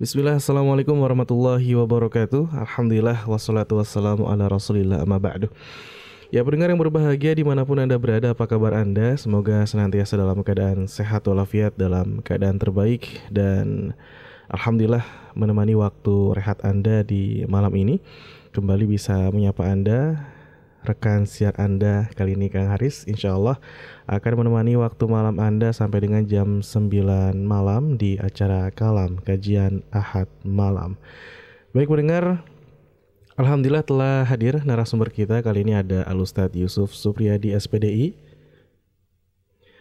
Bismillah, Assalamualaikum warahmatullahi wabarakatuh. Alhamdulillah, wassalatu wassalamu ala rasulillah amma ba'du. Ya pendengar yang berbahagia di mana pun Anda berada, apa kabar Anda? Semoga senantiasa dalam keadaan sehat walafiat, dalam keadaan terbaik Dan Alhamdulillah menemani waktu rehat Anda di malam ini. Kembali bisa menyapa Anda rekan siar Anda kali ini Kang Haris insya Allah akan menemani waktu malam Anda sampai dengan jam 9 malam di acara Kalam kajian Ahad malam. Baik mendengar Alhamdulillah telah hadir narasumber kita kali ini ada Alustad Yusuf Supriyadi SPDI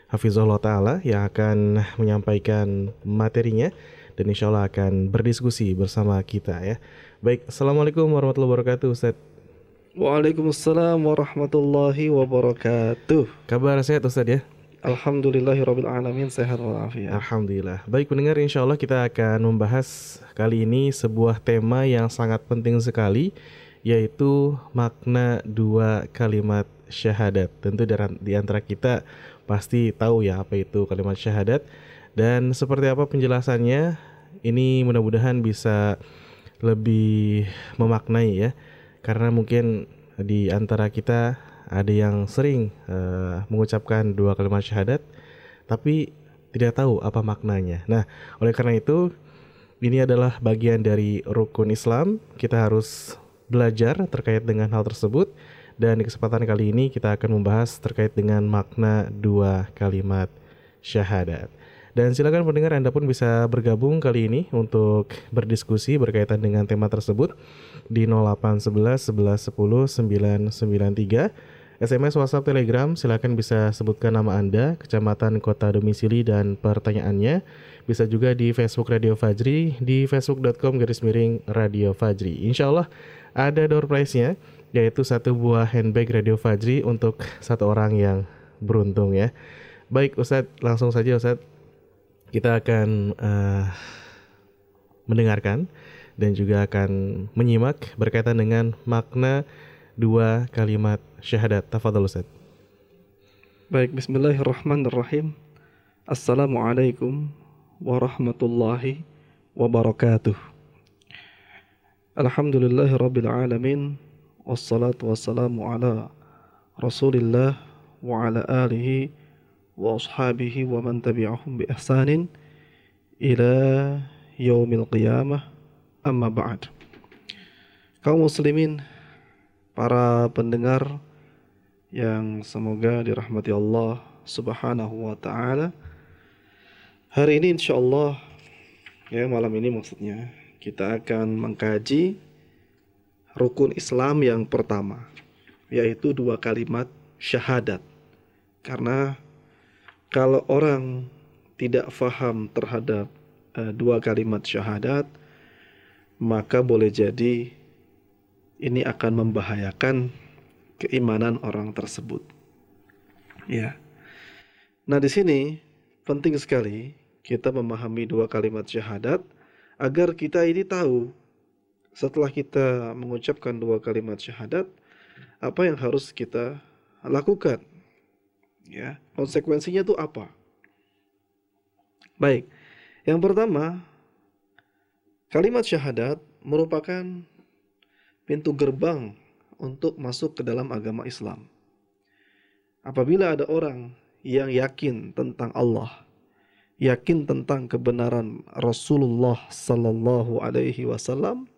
Hafizullah Ta'ala yang akan menyampaikan materinya dan insya Allah akan berdiskusi bersama kita ya. Baik, Assalamualaikum warahmatullahi wabarakatuh Ustadz. Waalaikumsalam warahmatullahi wabarakatuh. Kabar sehat Ustaz ya? Alhamdulillahirabbil alamin sehat walafiat. Alhamdulillah. Baik pendengar insya Allah kita akan membahas kali ini sebuah tema yang sangat penting sekali yaitu makna dua kalimat syahadat. Tentu di antara kita pasti tahu ya apa itu kalimat syahadat dan seperti apa penjelasannya. Ini mudah-mudahan bisa lebih memaknai ya karena mungkin di antara kita ada yang sering uh, mengucapkan dua kalimat syahadat tapi tidak tahu apa maknanya. Nah, oleh karena itu ini adalah bagian dari rukun Islam. Kita harus belajar terkait dengan hal tersebut dan di kesempatan kali ini kita akan membahas terkait dengan makna dua kalimat syahadat. Dan silakan pendengar Anda pun bisa bergabung kali ini untuk berdiskusi berkaitan dengan tema tersebut di 0811 11 10 993 SMS WhatsApp Telegram silakan bisa sebutkan nama Anda, kecamatan, kota domisili dan pertanyaannya. Bisa juga di Facebook Radio Fajri di facebook.com garis miring Radio Fajri. Insya Allah ada door prize-nya yaitu satu buah handbag Radio Fajri untuk satu orang yang beruntung ya. Baik Ustadz, langsung saja Ustadz kita akan uh, mendengarkan dan juga akan menyimak berkaitan dengan makna dua kalimat syahadat. Tafadhol Ustaz. Baik, bismillahirrahmanirrahim. Assalamualaikum warahmatullahi wabarakatuh. Alhamdulillahi rabbil alamin wassalatu wassalamu ala Rasulillah wa ala alihi وأصحابه ومن تبعهم بإحسان إلى يوم القيامة أما بعد kaum muslimin para pendengar yang semoga dirahmati Allah Subhanahu wa taala. Hari ini insyaallah ya malam ini maksudnya kita akan mengkaji rukun Islam yang pertama yaitu dua kalimat syahadat. Karena kalau orang tidak faham terhadap uh, dua kalimat syahadat, maka boleh jadi ini akan membahayakan keimanan orang tersebut. Ya. Nah, di sini penting sekali kita memahami dua kalimat syahadat agar kita ini tahu setelah kita mengucapkan dua kalimat syahadat apa yang harus kita lakukan Ya, konsekuensinya itu apa? Baik. Yang pertama, kalimat syahadat merupakan pintu gerbang untuk masuk ke dalam agama Islam. Apabila ada orang yang yakin tentang Allah, yakin tentang kebenaran Rasulullah sallallahu alaihi wasallam,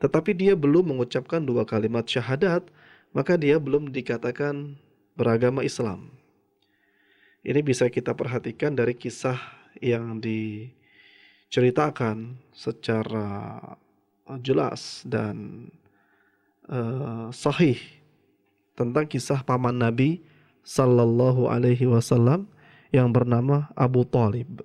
tetapi dia belum mengucapkan dua kalimat syahadat, maka dia belum dikatakan beragama Islam. Ini bisa kita perhatikan dari kisah yang diceritakan secara eh, jelas dan uh, sahih tentang kisah paman Nabi Sallallahu Alaihi Wasallam yang bernama Abu Talib.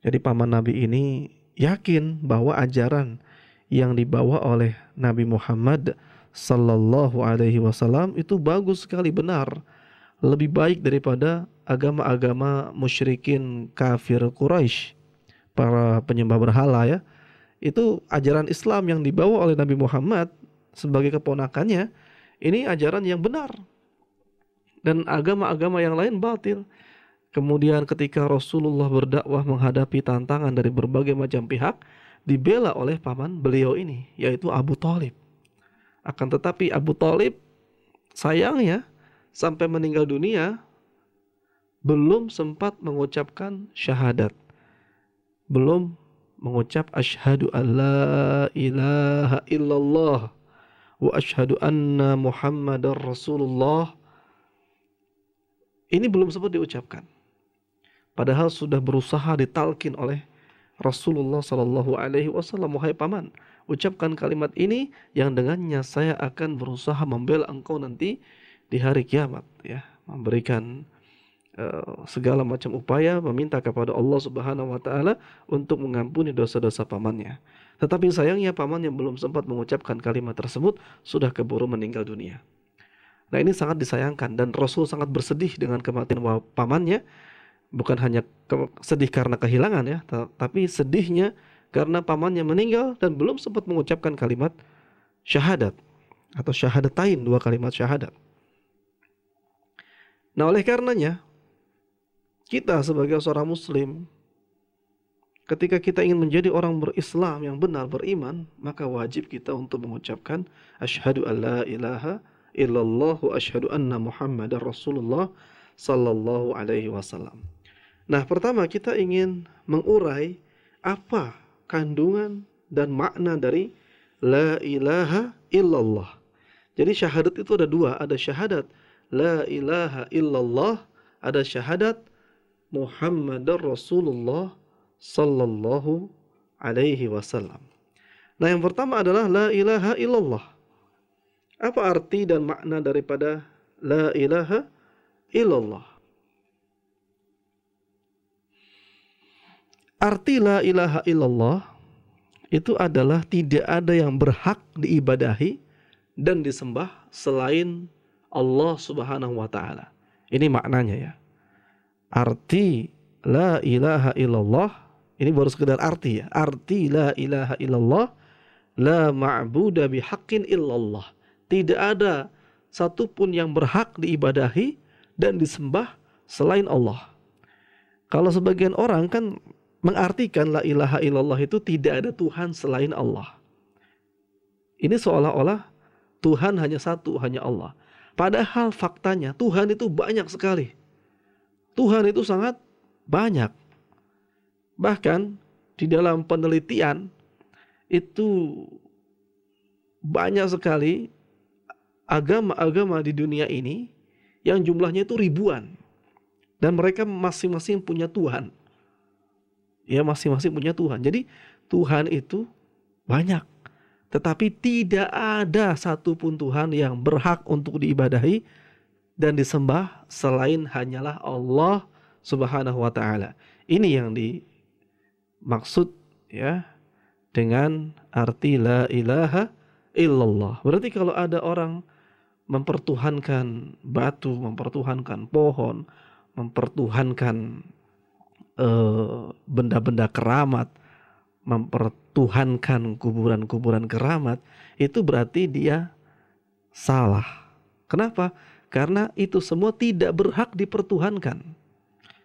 Jadi paman Nabi ini yakin bahwa ajaran yang dibawa oleh Nabi Muhammad Sallallahu Alaihi Wasallam itu bagus sekali benar, lebih baik daripada agama-agama musyrikin kafir Quraisy, para penyembah berhala ya. Itu ajaran Islam yang dibawa oleh Nabi Muhammad sebagai keponakannya, ini ajaran yang benar. Dan agama-agama yang lain batil. Kemudian ketika Rasulullah berdakwah menghadapi tantangan dari berbagai macam pihak, dibela oleh paman beliau ini yaitu Abu Talib. Akan tetapi Abu Talib sayangnya sampai meninggal dunia belum sempat mengucapkan syahadat. Belum mengucap asyhadu alla ilaha illallah wa asyhadu anna muhammadar rasulullah. Ini belum sempat diucapkan. Padahal sudah berusaha ditalkin oleh Rasulullah Shallallahu Alaihi Wasallam wahai paman ucapkan kalimat ini yang dengannya saya akan berusaha membela engkau nanti di hari kiamat ya memberikan segala macam upaya meminta kepada Allah Subhanahu wa taala untuk mengampuni dosa-dosa pamannya. Tetapi sayangnya paman yang belum sempat mengucapkan kalimat tersebut sudah keburu meninggal dunia. Nah ini sangat disayangkan dan Rasul sangat bersedih dengan kematian pamannya. Bukan hanya sedih karena kehilangan ya, tapi sedihnya karena pamannya meninggal dan belum sempat mengucapkan kalimat syahadat atau syahadatain dua kalimat syahadat. Nah, oleh karenanya kita sebagai seorang muslim ketika kita ingin menjadi orang berislam yang benar beriman, maka wajib kita untuk mengucapkan asyhadu alla ilaha illallah wa asyhadu anna muhammadar rasulullah sallallahu alaihi wasallam. Nah, pertama kita ingin mengurai apa kandungan dan makna dari la ilaha illallah. Jadi syahadat itu ada dua, ada syahadat la ilaha illallah, ada syahadat Muhammadar Rasulullah sallallahu alaihi wasallam. Nah, yang pertama adalah la ilaha illallah. Apa arti dan makna daripada la ilaha illallah? Arti la ilaha illallah itu adalah tidak ada yang berhak diibadahi dan disembah selain Allah Subhanahu wa taala. Ini maknanya ya. Arti la ilaha illallah ini baru sekedar arti ya. Arti la ilaha illallah la ma'budu bihaqqin illallah. Tidak ada satupun yang berhak diibadahi dan disembah selain Allah. Kalau sebagian orang kan mengartikan la ilaha illallah itu tidak ada Tuhan selain Allah. Ini seolah-olah Tuhan hanya satu, hanya Allah. Padahal faktanya Tuhan itu banyak sekali. Tuhan itu sangat banyak. Bahkan di dalam penelitian itu banyak sekali agama-agama di dunia ini yang jumlahnya itu ribuan. Dan mereka masing-masing punya Tuhan. Ya masing-masing punya Tuhan. Jadi Tuhan itu banyak. Tetapi tidak ada satupun Tuhan yang berhak untuk diibadahi dan disembah selain hanyalah Allah Subhanahu wa taala. Ini yang dimaksud ya dengan arti la ilaha illallah. Berarti kalau ada orang mempertuhankan batu, mempertuhankan pohon, mempertuhankan Eh, benda-benda keramat, mempertuhankan kuburan-kuburan keramat, itu berarti dia salah. Kenapa? Karena itu semua tidak berhak dipertuhankan.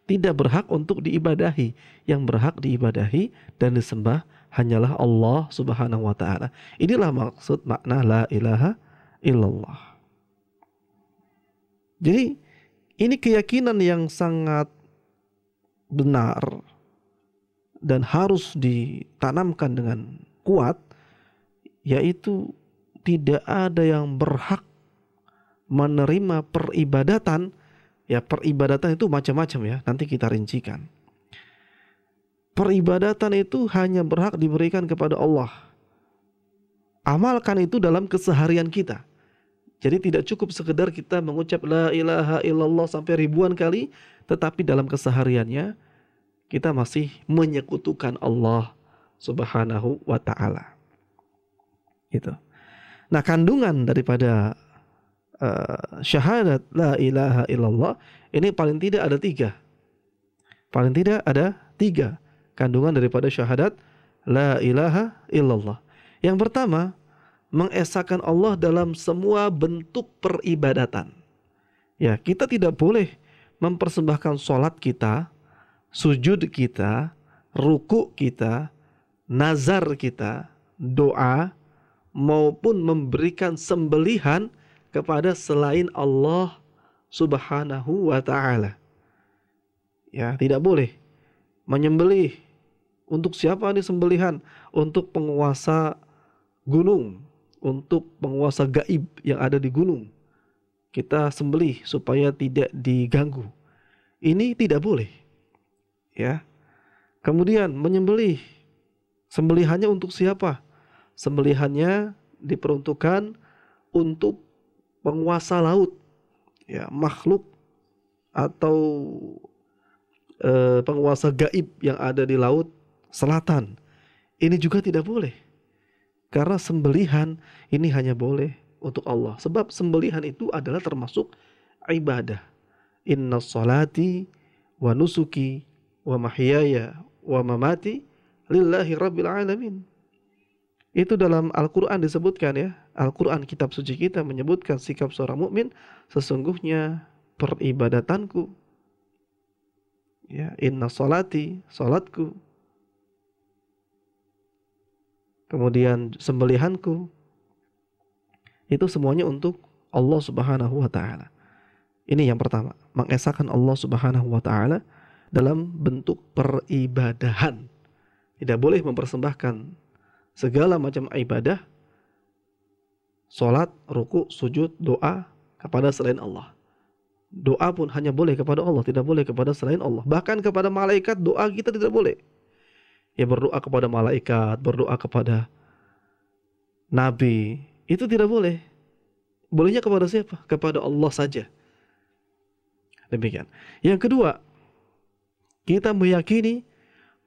Tidak berhak untuk diibadahi. Yang berhak diibadahi dan disembah hanyalah Allah Subhanahu wa taala. Inilah maksud makna la ilaha illallah. Jadi ini keyakinan yang sangat benar dan harus ditanamkan dengan kuat yaitu tidak ada yang berhak menerima peribadatan ya peribadatan itu macam-macam ya nanti kita rincikan peribadatan itu hanya berhak diberikan kepada Allah amalkan itu dalam keseharian kita jadi tidak cukup sekedar kita mengucap la ilaha illallah sampai ribuan kali tetapi dalam kesehariannya kita masih menyekutukan Allah Subhanahu wa taala. Gitu. Nah, kandungan daripada uh, syahadat la ilaha illallah ini paling tidak ada tiga. Paling tidak ada tiga kandungan daripada syahadat la ilaha illallah. Yang pertama, mengesahkan Allah dalam semua bentuk peribadatan. Ya, kita tidak boleh mempersembahkan sholat kita, sujud kita, ruku kita, nazar kita, doa maupun memberikan sembelihan kepada selain Allah Subhanahu wa taala. Ya, tidak boleh menyembelih untuk siapa ini sembelihan? Untuk penguasa gunung, untuk penguasa gaib yang ada di gunung. Kita sembelih supaya tidak diganggu. Ini tidak boleh. Ya. Kemudian menyembelih sembelihannya untuk siapa? Sembelihannya diperuntukkan untuk penguasa laut, ya makhluk atau eh, penguasa gaib yang ada di laut selatan. Ini juga tidak boleh. Karena sembelihan ini hanya boleh untuk Allah. Sebab sembelihan itu adalah termasuk ibadah. Inna salati wa nusuki wa mahyaya wa mamati lillahi rabbil alamin. Itu dalam Al-Quran disebutkan ya. Al-Quran kitab suci kita menyebutkan sikap seorang mukmin sesungguhnya peribadatanku. Ya, inna salati, salatku. Kemudian sembelihanku. Itu semuanya untuk Allah Subhanahu wa taala. Ini yang pertama, mengesahkan Allah Subhanahu wa taala dalam bentuk peribadahan. Tidak boleh mempersembahkan segala macam ibadah, salat, ruku, sujud, doa kepada selain Allah. Doa pun hanya boleh kepada Allah, tidak boleh kepada selain Allah. Bahkan kepada malaikat doa kita tidak boleh. Ya berdoa kepada malaikat, berdoa kepada nabi, itu tidak boleh. Bolehnya kepada siapa? Kepada Allah saja. Demikian. Yang kedua, kita meyakini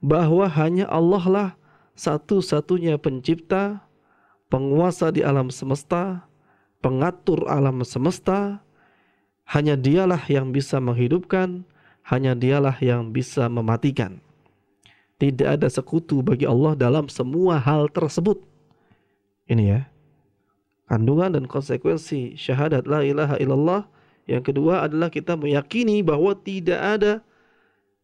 bahwa hanya Allah lah satu-satunya pencipta, penguasa di alam semesta, pengatur alam semesta, hanya dialah yang bisa menghidupkan, hanya dialah yang bisa mematikan. Tidak ada sekutu bagi Allah dalam semua hal tersebut. Ini ya. Kandungan dan konsekuensi syahadat la ilaha illallah. Yang kedua adalah kita meyakini bahwa tidak ada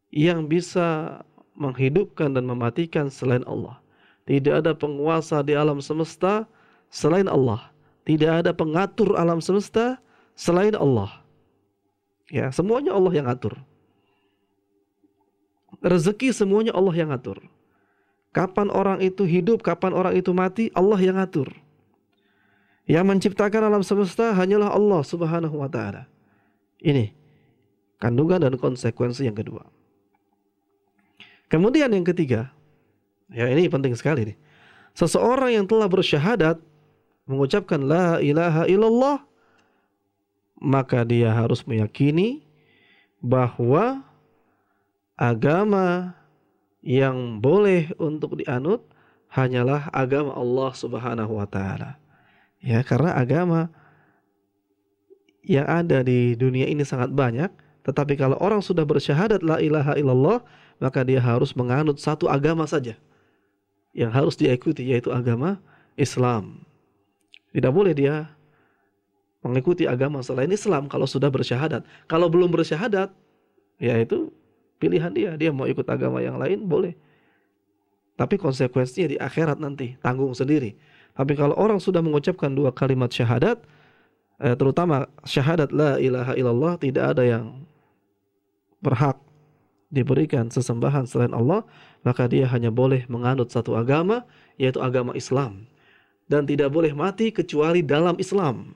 yang bisa menghidupkan dan mematikan selain Allah. Tidak ada penguasa di alam semesta selain Allah. Tidak ada pengatur alam semesta selain Allah. Ya, semuanya Allah yang atur. Rezeki semuanya Allah yang atur. Kapan orang itu hidup, kapan orang itu mati, Allah yang atur. Yang menciptakan alam semesta hanyalah Allah Subhanahu wa taala. Ini kandungan dan konsekuensi yang kedua. Kemudian yang ketiga, Ya ini penting sekali nih. Seseorang yang telah bersyahadat mengucapkan la ilaha illallah maka dia harus meyakini bahwa agama yang boleh untuk dianut hanyalah agama Allah Subhanahu wa taala. Ya, karena agama yang ada di dunia ini sangat banyak, tetapi kalau orang sudah bersyahadat la ilaha illallah, maka dia harus menganut satu agama saja yang harus diikuti yaitu agama Islam. Tidak boleh dia mengikuti agama selain Islam kalau sudah bersyahadat. Kalau belum bersyahadat, ya itu pilihan dia. Dia mau ikut agama yang lain boleh. Tapi konsekuensinya di akhirat nanti tanggung sendiri. Tapi kalau orang sudah mengucapkan dua kalimat syahadat, eh, terutama syahadat la ilaha illallah, tidak ada yang berhak diberikan sesembahan selain Allah, maka dia hanya boleh menganut satu agama, yaitu agama Islam. Dan tidak boleh mati kecuali dalam Islam.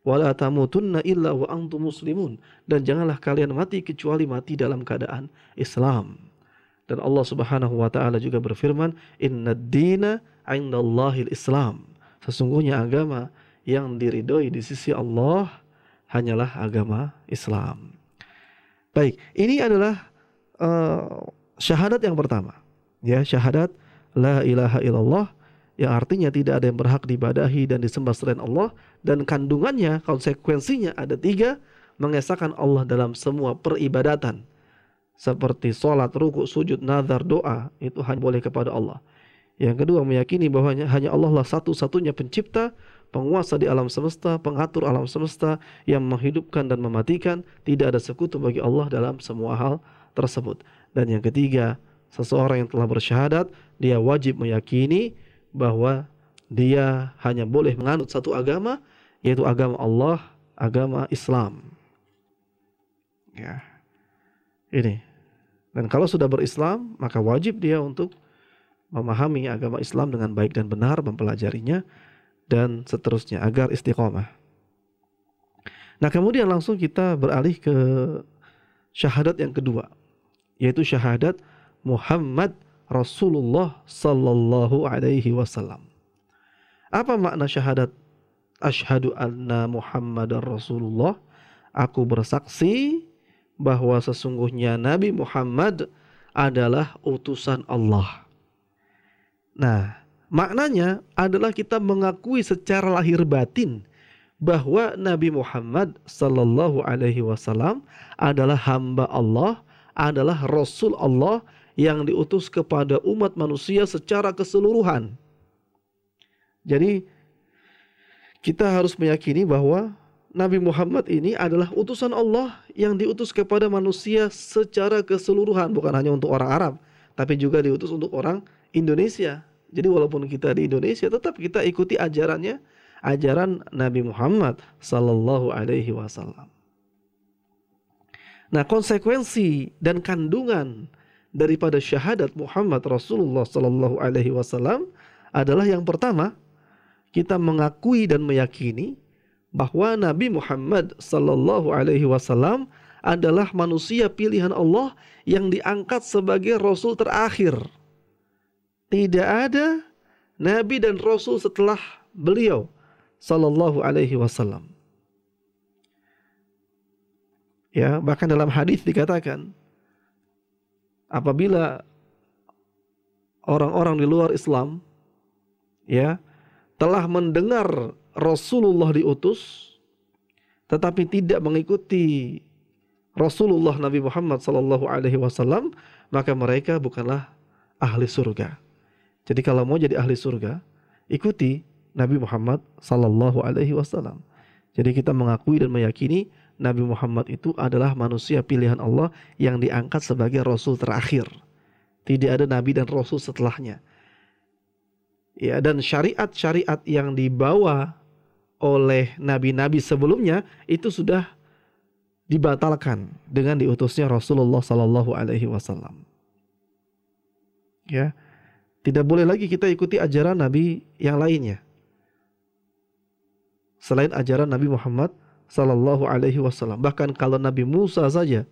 Wala tamutunna illa wa antum muslimun. Dan janganlah kalian mati kecuali mati dalam keadaan Islam. Dan Allah Subhanahu wa taala juga berfirman, "Inna dina 'indallahil Islam." Sesungguhnya agama yang diridhoi di sisi Allah hanyalah agama Islam. Baik, ini adalah uh, syahadat yang pertama. Ya, syahadat la ilaha illallah yang artinya tidak ada yang berhak dibadahi dan disembah selain Allah dan kandungannya konsekuensinya ada tiga mengesahkan Allah dalam semua peribadatan seperti sholat, ruku, sujud, nazar, doa itu hanya boleh kepada Allah. Yang kedua meyakini bahwa hanya Allah lah satu-satunya pencipta, penguasa di alam semesta, pengatur alam semesta yang menghidupkan dan mematikan, tidak ada sekutu bagi Allah dalam semua hal tersebut. Dan yang ketiga, seseorang yang telah bersyahadat, dia wajib meyakini bahwa dia hanya boleh menganut satu agama, yaitu agama Allah, agama Islam. Ya. Ini. Dan kalau sudah berislam, maka wajib dia untuk memahami agama Islam dengan baik dan benar, mempelajarinya, dan seterusnya agar istiqomah. Nah kemudian langsung kita beralih ke syahadat yang kedua, yaitu syahadat Muhammad Rasulullah Sallallahu Alaihi Wasallam. Apa makna syahadat Ashadu anna Muhammad Rasulullah? Aku bersaksi bahwa sesungguhnya Nabi Muhammad adalah utusan Allah. Nah, maknanya adalah kita mengakui secara lahir batin bahwa Nabi Muhammad sallallahu alaihi wasallam adalah hamba Allah, adalah rasul Allah yang diutus kepada umat manusia secara keseluruhan. Jadi kita harus meyakini bahwa Nabi Muhammad ini adalah utusan Allah yang diutus kepada manusia secara keseluruhan, bukan hanya untuk orang Arab, tapi juga diutus untuk orang Indonesia. Jadi walaupun kita di Indonesia, tetap kita ikuti ajarannya, ajaran Nabi Muhammad Sallallahu Alaihi Wasallam. Nah, konsekuensi dan kandungan daripada syahadat Muhammad Rasulullah Sallallahu Alaihi Wasallam adalah yang pertama, kita mengakui dan meyakini bahwa Nabi Muhammad sallallahu alaihi wasallam adalah manusia pilihan Allah yang diangkat sebagai rasul terakhir. Tidak ada nabi dan rasul setelah beliau sallallahu alaihi wasallam. Ya, bahkan dalam hadis dikatakan apabila orang-orang di luar Islam ya telah mendengar Rasulullah diutus tetapi tidak mengikuti Rasulullah Nabi Muhammad sallallahu alaihi wasallam maka mereka bukanlah ahli surga. Jadi kalau mau jadi ahli surga, ikuti Nabi Muhammad sallallahu alaihi wasallam. Jadi kita mengakui dan meyakini Nabi Muhammad itu adalah manusia pilihan Allah yang diangkat sebagai rasul terakhir. Tidak ada nabi dan rasul setelahnya ya dan syariat-syariat yang dibawa oleh nabi-nabi sebelumnya itu sudah dibatalkan dengan diutusnya Rasulullah Sallallahu Alaihi Wasallam. Ya, tidak boleh lagi kita ikuti ajaran Nabi yang lainnya selain ajaran Nabi Muhammad Sallallahu Alaihi Wasallam. Bahkan kalau Nabi Musa saja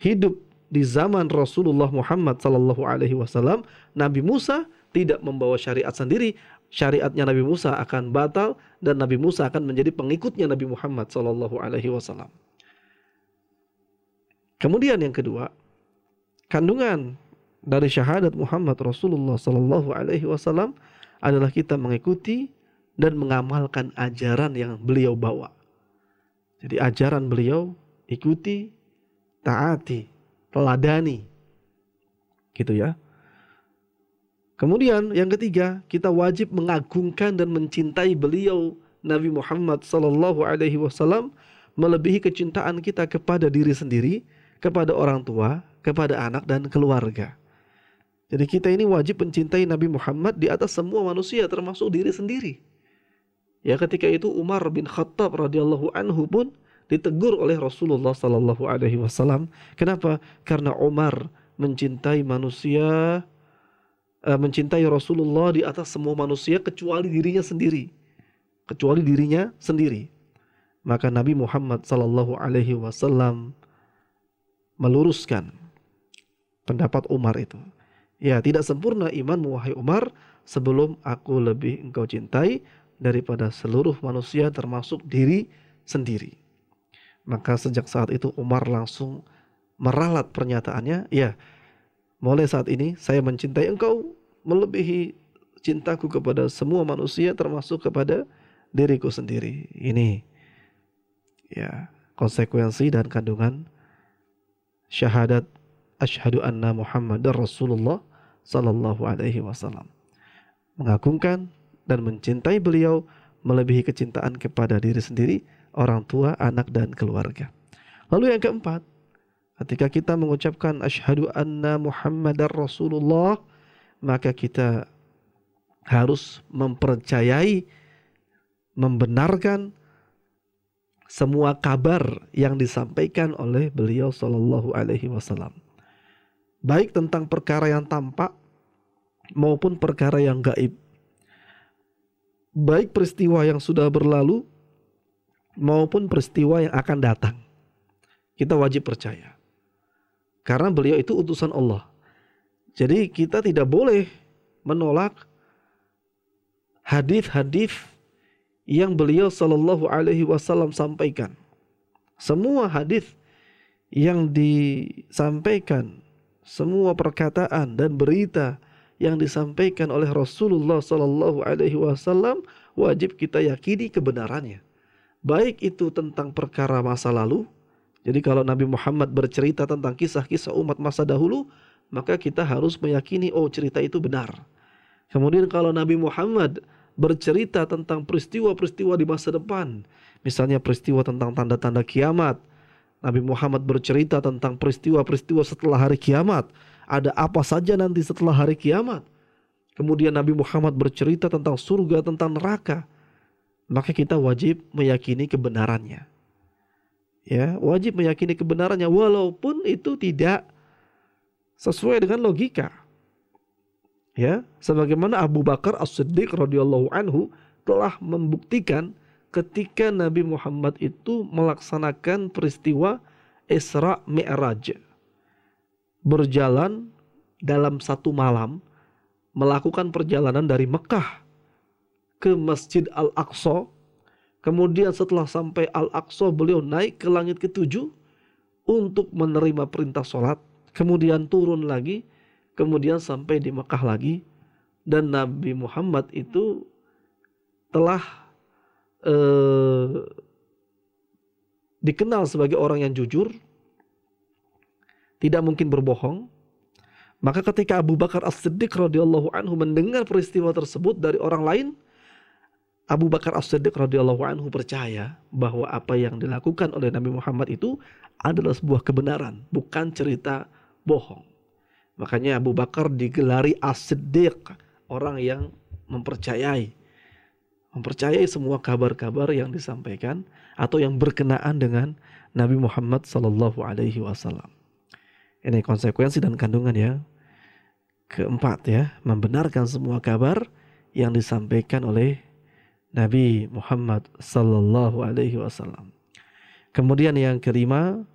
hidup di zaman Rasulullah Muhammad Sallallahu Alaihi Wasallam, Nabi Musa tidak membawa syariat sendiri, syariatnya Nabi Musa akan batal dan Nabi Musa akan menjadi pengikutnya Nabi Muhammad Sallallahu Alaihi Wasallam. Kemudian yang kedua, kandungan dari syahadat Muhammad Rasulullah Sallallahu Alaihi Wasallam adalah kita mengikuti dan mengamalkan ajaran yang beliau bawa. Jadi ajaran beliau ikuti, taati, teladani, gitu ya. Kemudian yang ketiga, kita wajib mengagungkan dan mencintai beliau Nabi Muhammad sallallahu alaihi wasallam melebihi kecintaan kita kepada diri sendiri, kepada orang tua, kepada anak dan keluarga. Jadi kita ini wajib mencintai Nabi Muhammad di atas semua manusia termasuk diri sendiri. Ya ketika itu Umar bin Khattab radhiyallahu anhu pun ditegur oleh Rasulullah sallallahu alaihi wasallam. Kenapa? Karena Umar mencintai manusia uh, mencintai Rasulullah di atas semua manusia kecuali dirinya sendiri. Kecuali dirinya sendiri. Maka Nabi Muhammad sallallahu alaihi wasallam meluruskan pendapat Umar itu. Ya, tidak sempurna iman wahai Umar sebelum aku lebih engkau cintai daripada seluruh manusia termasuk diri sendiri. Maka sejak saat itu Umar langsung meralat pernyataannya, ya mulai saat ini saya mencintai engkau melebihi cintaku kepada semua manusia termasuk kepada diriku sendiri. Ini ya konsekuensi dan kandungan syahadat asyhadu anna Muhammadar Rasulullah sallallahu alaihi wasallam. Mengagungkan dan mencintai beliau melebihi kecintaan kepada diri sendiri, orang tua, anak dan keluarga. Lalu yang keempat, Ketika kita mengucapkan asyhadu anna Muhammadar Rasulullah, maka kita harus mempercayai, membenarkan semua kabar yang disampaikan oleh beliau Shallallahu Alaihi Wasallam, baik tentang perkara yang tampak maupun perkara yang gaib, baik peristiwa yang sudah berlalu maupun peristiwa yang akan datang. Kita wajib percaya. Karena beliau itu utusan Allah. Jadi kita tidak boleh menolak hadis-hadis yang beliau Shallallahu Alaihi Wasallam sampaikan. Semua hadis yang disampaikan, semua perkataan dan berita yang disampaikan oleh Rasulullah Shallallahu Alaihi Wasallam wajib kita yakini kebenarannya. Baik itu tentang perkara masa lalu jadi kalau Nabi Muhammad bercerita tentang kisah-kisah umat masa dahulu, maka kita harus meyakini oh cerita itu benar. Kemudian kalau Nabi Muhammad bercerita tentang peristiwa-peristiwa di masa depan, misalnya peristiwa tentang tanda-tanda kiamat, Nabi Muhammad bercerita tentang peristiwa-peristiwa setelah hari kiamat, ada apa saja nanti setelah hari kiamat. Kemudian Nabi Muhammad bercerita tentang surga, tentang neraka, maka kita wajib meyakini kebenarannya. Ya wajib meyakini kebenarannya walaupun itu tidak sesuai dengan logika. Ya sebagaimana Abu Bakar As-Siddiq radhiyallahu anhu telah membuktikan ketika Nabi Muhammad itu melaksanakan peristiwa Isra Mi'raj berjalan dalam satu malam melakukan perjalanan dari Mekah ke Masjid Al-Aqsa Kemudian setelah sampai Al-Aqsa beliau naik ke langit ketujuh untuk menerima perintah sholat. Kemudian turun lagi. Kemudian sampai di Mekah lagi. Dan Nabi Muhammad itu telah eh, dikenal sebagai orang yang jujur. Tidak mungkin berbohong. Maka ketika Abu Bakar As-Siddiq radhiyallahu anhu mendengar peristiwa tersebut dari orang lain, Abu Bakar As-Siddiq radhiyallahu anhu percaya bahwa apa yang dilakukan oleh Nabi Muhammad itu adalah sebuah kebenaran, bukan cerita bohong. Makanya Abu Bakar digelari As-Siddiq, orang yang mempercayai mempercayai semua kabar-kabar yang disampaikan atau yang berkenaan dengan Nabi Muhammad sallallahu alaihi wasallam. Ini konsekuensi dan kandungan ya. Keempat ya, membenarkan semua kabar yang disampaikan oleh Nabi Muhammad sallallahu alaihi wasallam. Kemudian yang kelima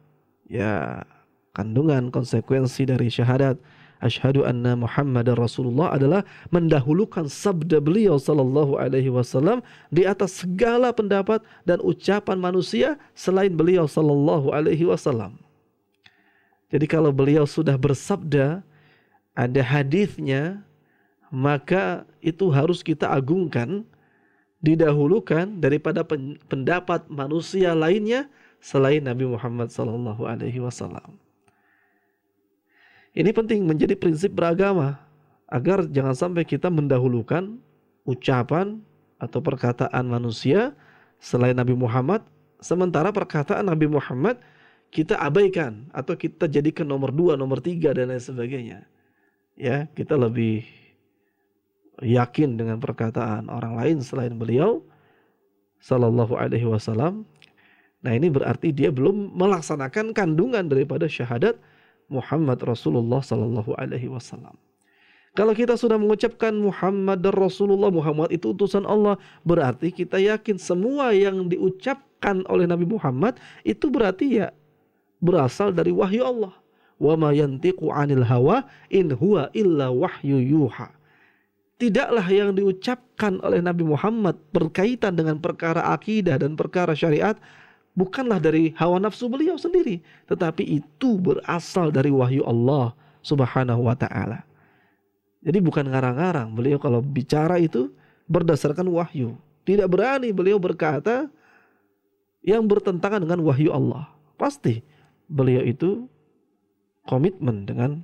ya kandungan konsekuensi dari syahadat asyhadu anna Muhammadar Rasulullah adalah mendahulukan sabda beliau sallallahu alaihi wasallam di atas segala pendapat dan ucapan manusia selain beliau sallallahu alaihi wasallam. Jadi kalau beliau sudah bersabda ada hadisnya maka itu harus kita agungkan didahulukan daripada pendapat manusia lainnya selain Nabi Muhammad sallallahu alaihi wasallam. Ini penting menjadi prinsip beragama agar jangan sampai kita mendahulukan ucapan atau perkataan manusia selain Nabi Muhammad sementara perkataan Nabi Muhammad kita abaikan atau kita jadikan nomor dua, nomor tiga dan lain sebagainya. Ya, kita lebih yakin dengan perkataan orang lain selain beliau sallallahu alaihi wasallam nah ini berarti dia belum melaksanakan kandungan daripada syahadat Muhammad Rasulullah sallallahu alaihi wasallam kalau kita sudah mengucapkan Muhammad dan Rasulullah Muhammad itu utusan Allah berarti kita yakin semua yang diucapkan oleh Nabi Muhammad itu berarti ya berasal dari wahyu Allah wa ma yantiqu anil hawa in huwa illa wahyu yuha tidaklah yang diucapkan oleh Nabi Muhammad berkaitan dengan perkara akidah dan perkara syariat bukanlah dari hawa nafsu beliau sendiri, tetapi itu berasal dari wahyu Allah Subhanahu wa taala. Jadi bukan ngarang-ngarang, beliau kalau bicara itu berdasarkan wahyu. Tidak berani beliau berkata yang bertentangan dengan wahyu Allah. Pasti beliau itu komitmen dengan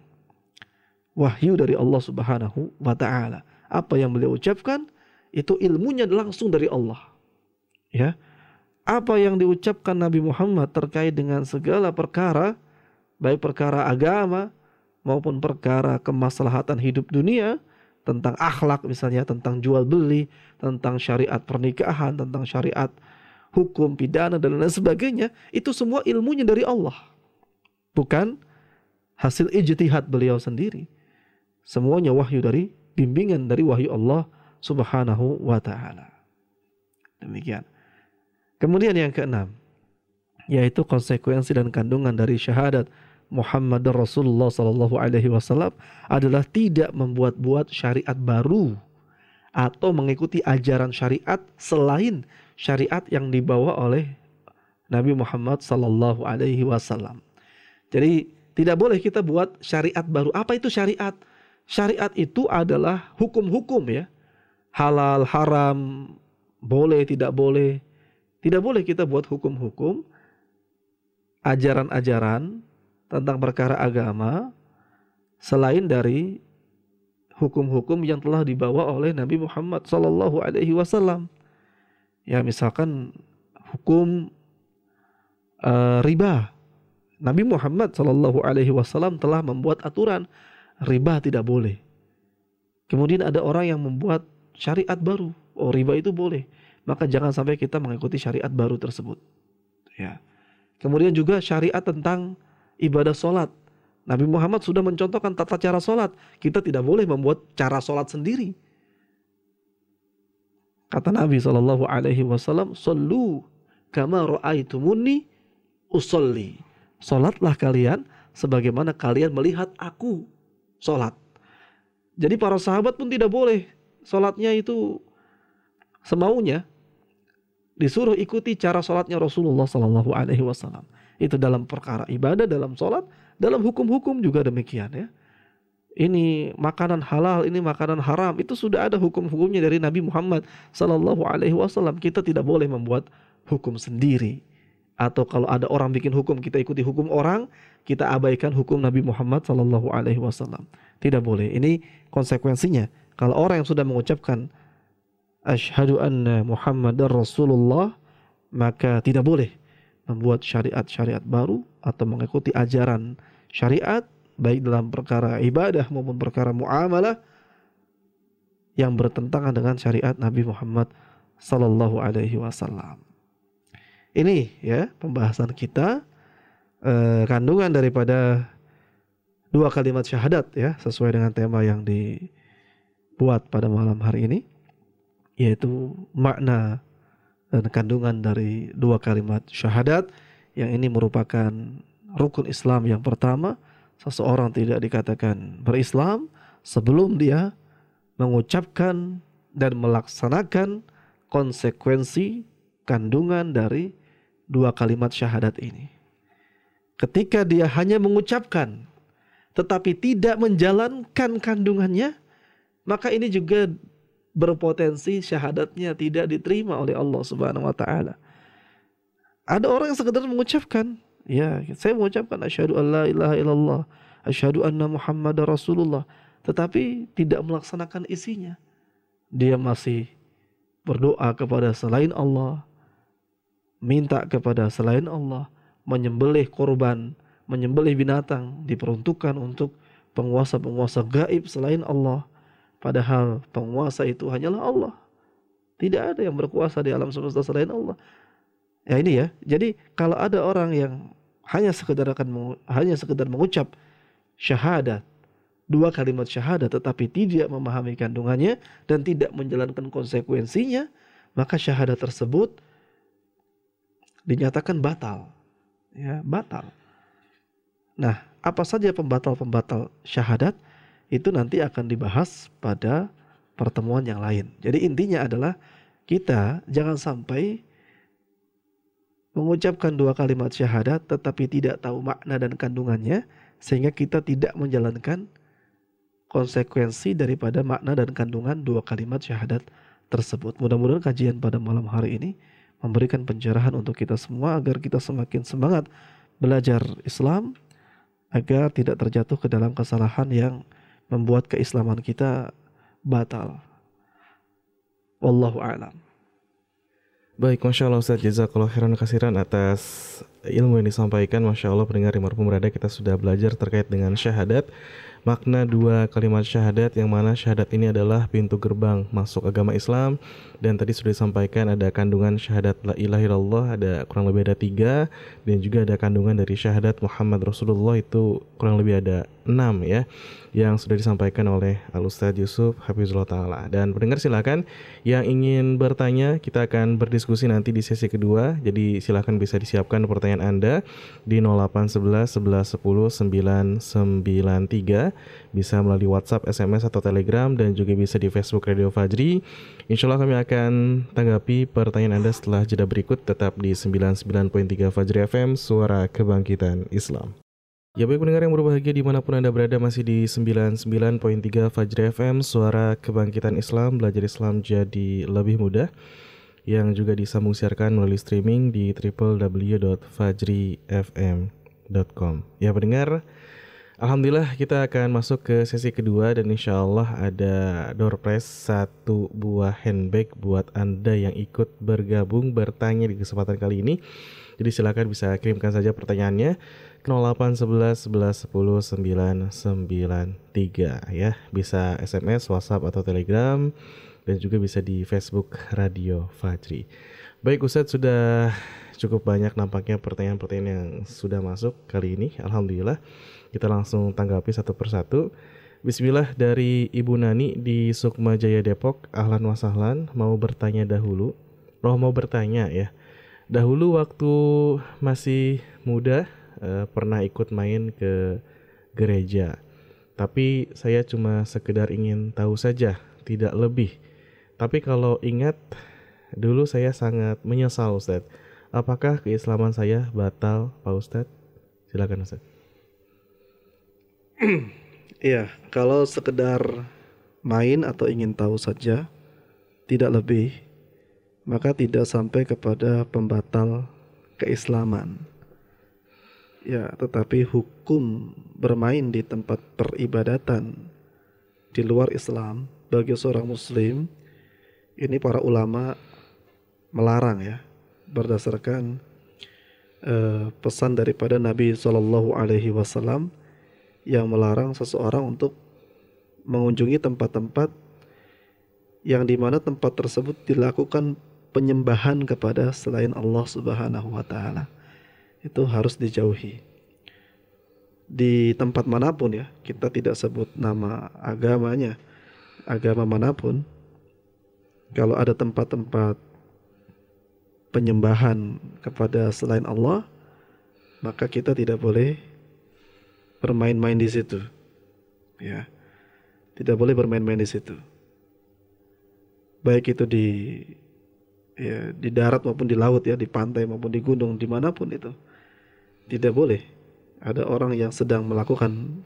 wahyu dari Allah Subhanahu wa taala apa yang beliau ucapkan itu ilmunya langsung dari Allah. Ya. Apa yang diucapkan Nabi Muhammad terkait dengan segala perkara baik perkara agama maupun perkara kemaslahatan hidup dunia, tentang akhlak misalnya, tentang jual beli, tentang syariat pernikahan, tentang syariat hukum pidana dan lain sebagainya, itu semua ilmunya dari Allah. Bukan hasil ijtihad beliau sendiri. Semuanya wahyu dari bimbingan dari wahyu Allah Subhanahu wa taala. Demikian. Kemudian yang keenam, yaitu konsekuensi dan kandungan dari syahadat Muhammad Rasulullah Sallallahu Alaihi Wasallam adalah tidak membuat-buat syariat baru atau mengikuti ajaran syariat selain syariat yang dibawa oleh Nabi Muhammad Sallallahu Alaihi Wasallam. Jadi tidak boleh kita buat syariat baru. Apa itu syariat? Syariat itu adalah hukum-hukum ya, halal, haram, boleh, tidak boleh. Tidak boleh kita buat hukum-hukum, ajaran-ajaran tentang perkara agama selain dari hukum-hukum yang telah dibawa oleh Nabi Muhammad Sallallahu Alaihi Wasallam. Ya misalkan hukum uh, riba. Nabi Muhammad Sallallahu Alaihi Wasallam telah membuat aturan riba tidak boleh. Kemudian ada orang yang membuat syariat baru. Oh riba itu boleh. Maka jangan sampai kita mengikuti syariat baru tersebut. Ya. Kemudian juga syariat tentang ibadah sholat. Nabi Muhammad sudah mencontohkan tata cara sholat. Kita tidak boleh membuat cara sholat sendiri. Kata Nabi Shallallahu Alaihi Wasallam, "Sallu kama ra'aitumuni usolli." Sholatlah kalian sebagaimana kalian melihat aku sholat. Jadi para sahabat pun tidak boleh sholatnya itu semaunya. Disuruh ikuti cara sholatnya Rasulullah Shallallahu Alaihi Wasallam. Itu dalam perkara ibadah, dalam sholat, dalam hukum-hukum juga demikian ya. Ini makanan halal, ini makanan haram, itu sudah ada hukum-hukumnya dari Nabi Muhammad Sallallahu Alaihi Wasallam. Kita tidak boleh membuat hukum sendiri. Atau kalau ada orang bikin hukum, kita ikuti hukum orang, kita abaikan hukum Nabi Muhammad Sallallahu Alaihi Wasallam. Tidak boleh. Ini konsekuensinya. Kalau orang yang sudah mengucapkan Ashhadu anna Muhammad Rasulullah, maka tidak boleh membuat syariat-syariat baru atau mengikuti ajaran syariat baik dalam perkara ibadah maupun perkara muamalah yang bertentangan dengan syariat Nabi Muhammad sallallahu alaihi wasallam. Ini ya pembahasan kita eh, kandungan daripada dua kalimat syahadat ya sesuai dengan tema yang dibuat pada malam hari ini yaitu makna dan kandungan dari dua kalimat syahadat. Yang ini merupakan rukun Islam yang pertama seseorang tidak dikatakan berislam sebelum dia mengucapkan dan melaksanakan konsekuensi kandungan dari dua kalimat syahadat ini. Ketika dia hanya mengucapkan tetapi tidak menjalankan kandungannya, maka ini juga berpotensi syahadatnya tidak diterima oleh Allah Subhanahu wa taala. Ada orang yang sekedar mengucapkan, ya, saya mengucapkan asyhadu alla ilaha illallah, asyhadu anna Muhammad Rasulullah, tetapi tidak melaksanakan isinya. Dia masih berdoa kepada selain Allah, minta kepada selain Allah, menyembelih korban, menyembelih binatang diperuntukkan untuk penguasa-penguasa gaib selain Allah Padahal penguasa itu hanyalah Allah. Tidak ada yang berkuasa di alam semesta selain Allah. Ya ini ya. Jadi kalau ada orang yang hanya sekedar akan hanya sekedar mengucap syahadat, dua kalimat syahadat tetapi tidak memahami kandungannya dan tidak menjalankan konsekuensinya, maka syahadat tersebut dinyatakan batal. Ya, batal. Nah, apa saja pembatal-pembatal syahadat? itu nanti akan dibahas pada pertemuan yang lain. Jadi intinya adalah kita jangan sampai mengucapkan dua kalimat syahadat tetapi tidak tahu makna dan kandungannya sehingga kita tidak menjalankan konsekuensi daripada makna dan kandungan dua kalimat syahadat tersebut. Mudah-mudahan kajian pada malam hari ini memberikan pencerahan untuk kita semua agar kita semakin semangat belajar Islam agar tidak terjatuh ke dalam kesalahan yang membuat keislaman kita batal. Wallahu a'lam. Baik, Masya Allah Ustaz Jazakallah khairan kasiran atas ilmu yang disampaikan Masya Allah pendengar Imar Pemberada kita sudah belajar terkait dengan syahadat makna dua kalimat syahadat yang mana syahadat ini adalah pintu gerbang masuk agama Islam. Dan tadi sudah disampaikan ada kandungan syahadat la ilaha illallah ada kurang lebih ada tiga. Dan juga ada kandungan dari syahadat Muhammad Rasulullah itu kurang lebih ada enam ya yang sudah disampaikan oleh Al Ustadz Yusuf Hafizullah Ta'ala. Dan pendengar silakan yang ingin bertanya kita akan berdiskusi nanti di sesi kedua. Jadi silakan bisa disiapkan pertanyaan Anda di 0811 11 10 993 bisa melalui WhatsApp, SMS atau Telegram dan juga bisa di Facebook Radio Fajri. Insya Allah kami akan tanggapi pertanyaan Anda setelah jeda berikut tetap di 99.3 Fajri FM Suara Kebangkitan Islam. Ya baik pendengar yang berbahagia di mana pun Anda berada masih di 99.3 Fajri FM Suara Kebangkitan Islam Belajar Islam jadi lebih mudah. Yang juga disambung siarkan melalui streaming di www.fajrifm.com Ya pendengar Alhamdulillah kita akan masuk ke sesi kedua dan insya Allah ada door prize satu buah handbag buat Anda yang ikut bergabung bertanya di kesempatan kali ini. Jadi silakan bisa kirimkan saja pertanyaannya 0811 11 10 993 ya. Bisa SMS, WhatsApp atau Telegram dan juga bisa di Facebook Radio Fajri. Baik Ustadz sudah cukup banyak nampaknya pertanyaan-pertanyaan yang sudah masuk kali ini. Alhamdulillah. Kita langsung tanggapi satu persatu. Bismillah dari Ibu Nani di Sukma Jaya Depok. Ahlan wasahlan mau bertanya dahulu. Roh mau bertanya ya. Dahulu waktu masih muda uh, pernah ikut main ke gereja. Tapi saya cuma sekedar ingin tahu saja, tidak lebih. Tapi kalau ingat, dulu saya sangat menyesal Ustaz. Apakah keislaman saya batal Pak Ustaz? Silakan Ustaz. Iya, kalau sekedar main atau ingin tahu saja, tidak lebih, maka tidak sampai kepada pembatal keislaman. Ya, tetapi hukum bermain di tempat peribadatan di luar Islam bagi seorang muslim ini para ulama melarang ya berdasarkan uh, pesan daripada Nabi wasallam yang melarang seseorang untuk mengunjungi tempat-tempat yang di mana tempat tersebut dilakukan penyembahan kepada selain Allah Subhanahu wa taala itu harus dijauhi. Di tempat mana pun ya, kita tidak sebut nama agamanya, agama mana pun. Kalau ada tempat-tempat penyembahan kepada selain Allah, maka kita tidak boleh bermain-main di situ. Ya. Tidak boleh bermain-main di situ. Baik itu di ya, di darat maupun di laut ya, di pantai maupun di gunung, di mana pun itu. Tidak boleh ada orang yang sedang melakukan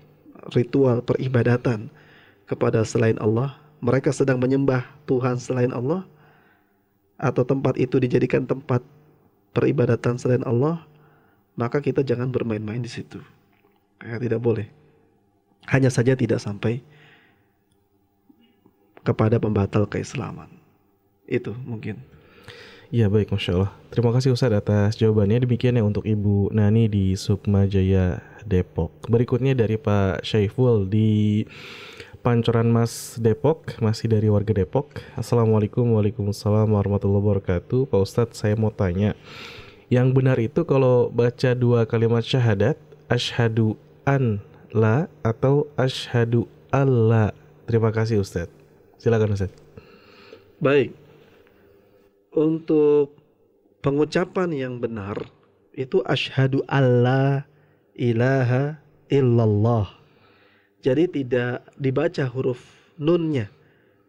ritual peribadatan kepada selain Allah, mereka sedang menyembah Tuhan selain Allah, atau tempat itu dijadikan tempat peribadatan selain Allah, maka kita jangan bermain-main di situ. Ya, tidak boleh. Hanya saja tidak sampai kepada pembatal keislaman. Itu mungkin. Ya baik, Masya Allah. Terima kasih Ustadz atas jawabannya. Demikian ya untuk Ibu Nani di Sukma Jaya Depok. Berikutnya dari Pak Syaiful di Pancoran Mas Depok, masih dari warga Depok. Assalamualaikum Waalaikumsalam warahmatullahi wabarakatuh. Pak Ustadz saya mau tanya, yang benar itu kalau baca dua kalimat syahadat, ashadu an la atau ashadu Allah. Terima kasih Ustadz. Silakan Ustadz. Baik, untuk pengucapan yang benar itu asyhadu alla ilaha illallah. Jadi tidak dibaca huruf nunnya.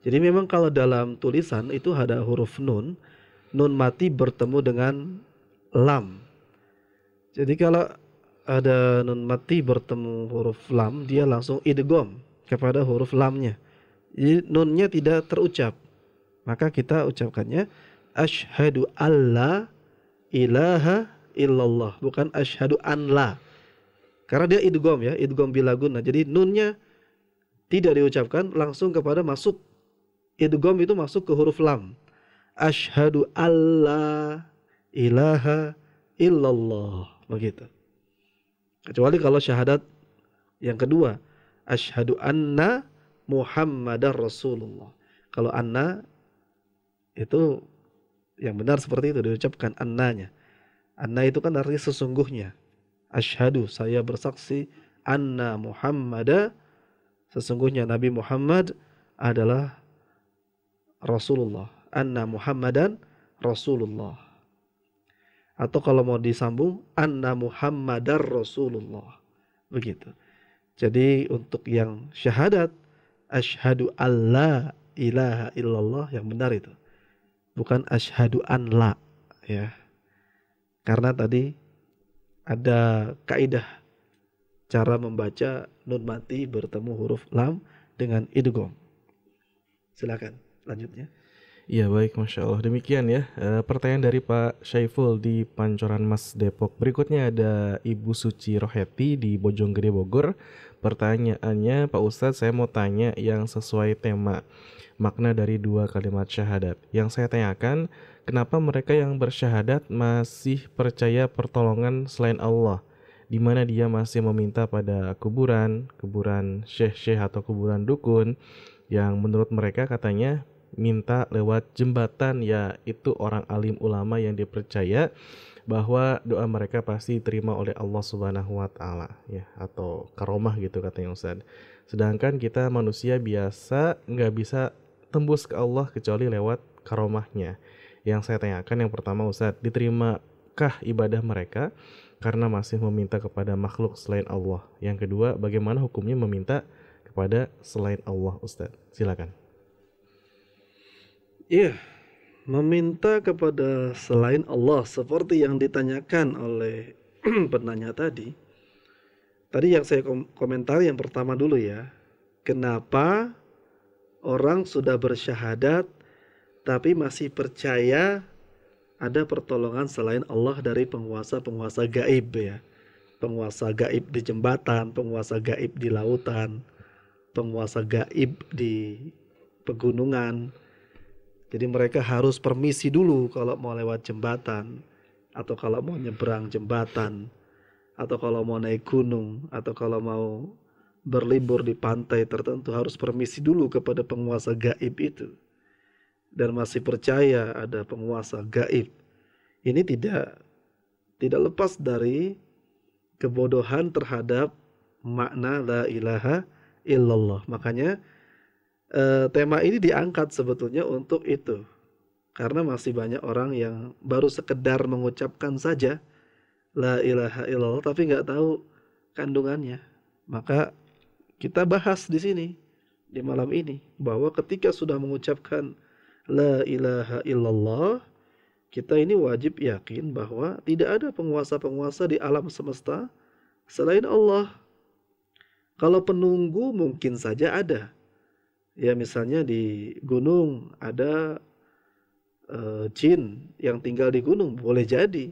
Jadi memang kalau dalam tulisan itu ada huruf nun, nun mati bertemu dengan lam. Jadi kalau ada nun mati bertemu huruf lam, dia langsung idgom kepada huruf lamnya. Jadi nunnya tidak terucap. Maka kita ucapkannya Ashadu alla ilaha illallah bukan ashadu an la karena dia idgom ya idgom bilaguna jadi nunnya tidak diucapkan langsung kepada masuk idgom itu masuk ke huruf lam Ashhadu alla ilaha illallah. Begitu. Kecuali kalau syahadat yang kedua, Ashhadu anna Muhammadar Rasulullah. Kalau anna itu yang benar seperti itu diucapkan annanya. Anna itu kan artinya sesungguhnya. Ashhadu saya bersaksi anna Muhammada sesungguhnya Nabi Muhammad adalah Rasulullah. Anna Muhammadan Rasulullah. Atau kalau mau disambung anna Muhammadar Rasulullah. Begitu. Jadi untuk yang syahadat asyhadu alla ilaha illallah yang benar itu. Bukan asyhadu an la ya. Karena tadi ada kaidah cara membaca nun mati bertemu huruf lam dengan idgham. Silakan lanjutnya. Iya baik, masya Allah. Demikian ya e, pertanyaan dari Pak Syaiful di Pancoran Mas Depok. Berikutnya ada Ibu Suci Roheti di Bojonggede Bogor. Pertanyaannya Pak Ustadz, saya mau tanya yang sesuai tema makna dari dua kalimat syahadat. Yang saya tanyakan, kenapa mereka yang bersyahadat masih percaya pertolongan selain Allah? di mana dia masih meminta pada kuburan, kuburan syekh-syekh atau kuburan dukun yang menurut mereka katanya minta lewat jembatan ya itu orang alim ulama yang dipercaya bahwa doa mereka pasti diterima oleh Allah Subhanahu wa taala ya atau karomah gitu katanya Ustaz. Sedangkan kita manusia biasa nggak bisa tembus ke Allah kecuali lewat karomahnya. Yang saya tanyakan yang pertama Ustaz, diterimakah ibadah mereka karena masih meminta kepada makhluk selain Allah? Yang kedua, bagaimana hukumnya meminta kepada selain Allah Ustaz? Silakan. Iya, meminta kepada selain Allah seperti yang ditanyakan oleh penanya tadi. Tadi yang saya komentar yang pertama dulu ya. Kenapa orang sudah bersyahadat tapi masih percaya ada pertolongan selain Allah dari penguasa-penguasa gaib ya. Penguasa gaib di jembatan, penguasa gaib di lautan, penguasa gaib di pegunungan, jadi mereka harus permisi dulu kalau mau lewat jembatan atau kalau mau nyebrang jembatan atau kalau mau naik gunung atau kalau mau berlibur di pantai tertentu harus permisi dulu kepada penguasa gaib itu. Dan masih percaya ada penguasa gaib. Ini tidak tidak lepas dari kebodohan terhadap makna la ilaha illallah. Makanya uh, tema ini diangkat sebetulnya untuk itu. Karena masih banyak orang yang baru sekedar mengucapkan saja la ilaha illallah tapi nggak tahu kandungannya. Maka kita bahas di sini di malam ini bahwa ketika sudah mengucapkan la ilaha illallah kita ini wajib yakin bahwa tidak ada penguasa-penguasa di alam semesta selain Allah. Kalau penunggu mungkin saja ada, ya misalnya di gunung ada uh, jin yang tinggal di gunung boleh jadi.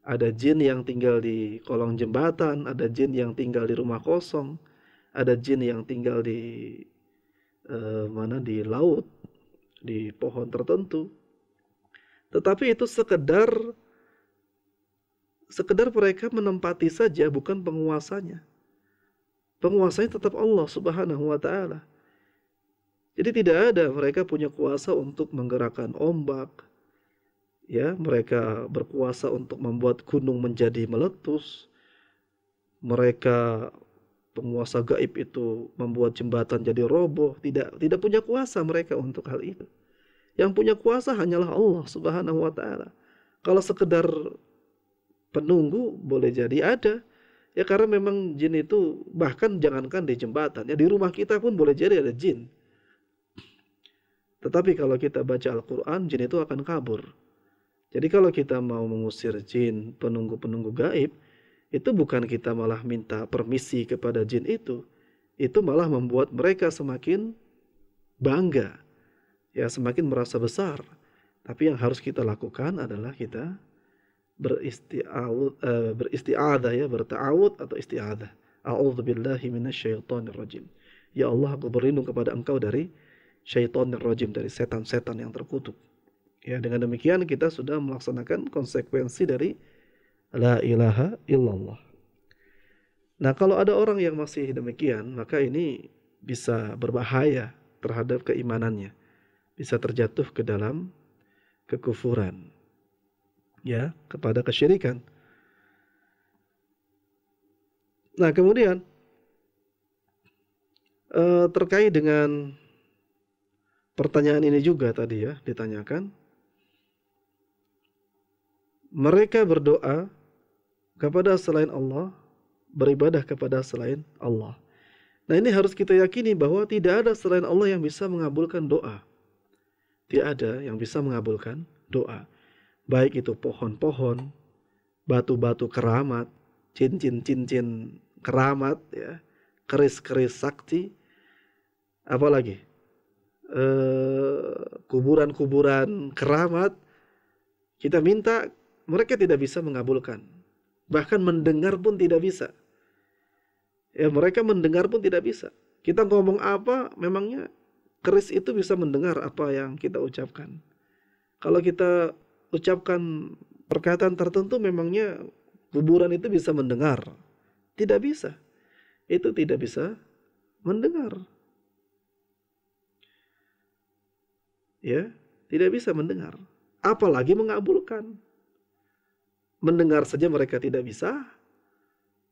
Ada jin yang tinggal di kolong jembatan ada jin yang tinggal di rumah kosong ada jin yang tinggal di uh, mana di laut di pohon tertentu. Tetapi itu sekedar sekedar mereka menempati saja bukan penguasanya. Penguasanya tetap Allah Subhanahu wa taala jadi tidak ada mereka punya kuasa untuk menggerakkan ombak. Ya, mereka berkuasa untuk membuat gunung menjadi meletus. Mereka penguasa gaib itu membuat jembatan jadi roboh, tidak tidak punya kuasa mereka untuk hal itu. Yang punya kuasa hanyalah Allah Subhanahu wa taala. Kalau sekedar penunggu boleh jadi ada. Ya karena memang jin itu bahkan jangankan di jembatan, ya di rumah kita pun boleh jadi ada jin. Tetapi kalau kita baca Al-Quran, jin itu akan kabur. Jadi kalau kita mau mengusir jin, penunggu-penunggu gaib, itu bukan kita malah minta permisi kepada jin itu. Itu malah membuat mereka semakin bangga. Ya semakin merasa besar. Tapi yang harus kita lakukan adalah kita beristi'awud, uh, beristi'adah ya, berta'awud atau isti'adah. A'udzu billahi minasyaitonir rajim. Ya Allah, aku berlindung kepada Engkau dari syaitan rajim dari setan-setan yang terkutuk. Ya, dengan demikian kita sudah melaksanakan konsekuensi dari la ilaha illallah. Nah, kalau ada orang yang masih demikian, maka ini bisa berbahaya terhadap keimanannya. Bisa terjatuh ke dalam kekufuran. Ya, kepada kesyirikan. Nah, kemudian eh, terkait dengan pertanyaan ini juga tadi ya ditanyakan mereka berdoa kepada selain Allah, beribadah kepada selain Allah. Nah ini harus kita yakini bahwa tidak ada selain Allah yang bisa mengabulkan doa. Tidak ada yang bisa mengabulkan doa. Baik itu pohon-pohon, batu-batu keramat, cincin-cincin keramat, ya, keris-keris sakti, apalagi kuburan-kuburan keramat, kita minta mereka tidak bisa mengabulkan. Bahkan mendengar pun tidak bisa. Ya, mereka mendengar pun tidak bisa. Kita ngomong apa, memangnya keris itu bisa mendengar apa yang kita ucapkan. Kalau kita ucapkan perkataan tertentu, memangnya kuburan itu bisa mendengar. Tidak bisa. Itu tidak bisa mendengar. Ya, tidak bisa mendengar. Apalagi mengabulkan. Mendengar saja mereka tidak bisa,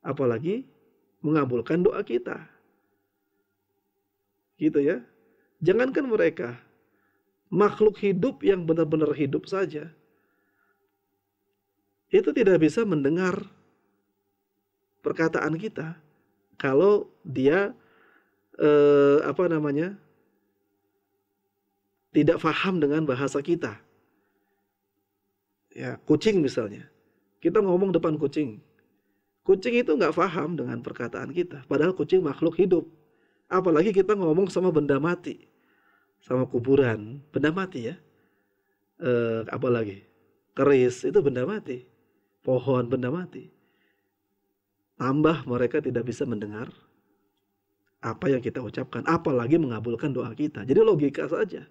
apalagi mengabulkan doa kita. Gitu ya. Jangankan mereka, makhluk hidup yang benar-benar hidup saja, itu tidak bisa mendengar perkataan kita kalau dia eh, apa namanya tidak faham dengan bahasa kita. Ya, kucing misalnya. Kita ngomong depan kucing. Kucing itu nggak paham dengan perkataan kita. Padahal kucing makhluk hidup. Apalagi kita ngomong sama benda mati. Sama kuburan. Benda mati ya. E, apalagi. Keris itu benda mati. Pohon benda mati. Tambah mereka tidak bisa mendengar apa yang kita ucapkan. Apalagi mengabulkan doa kita. Jadi logika saja.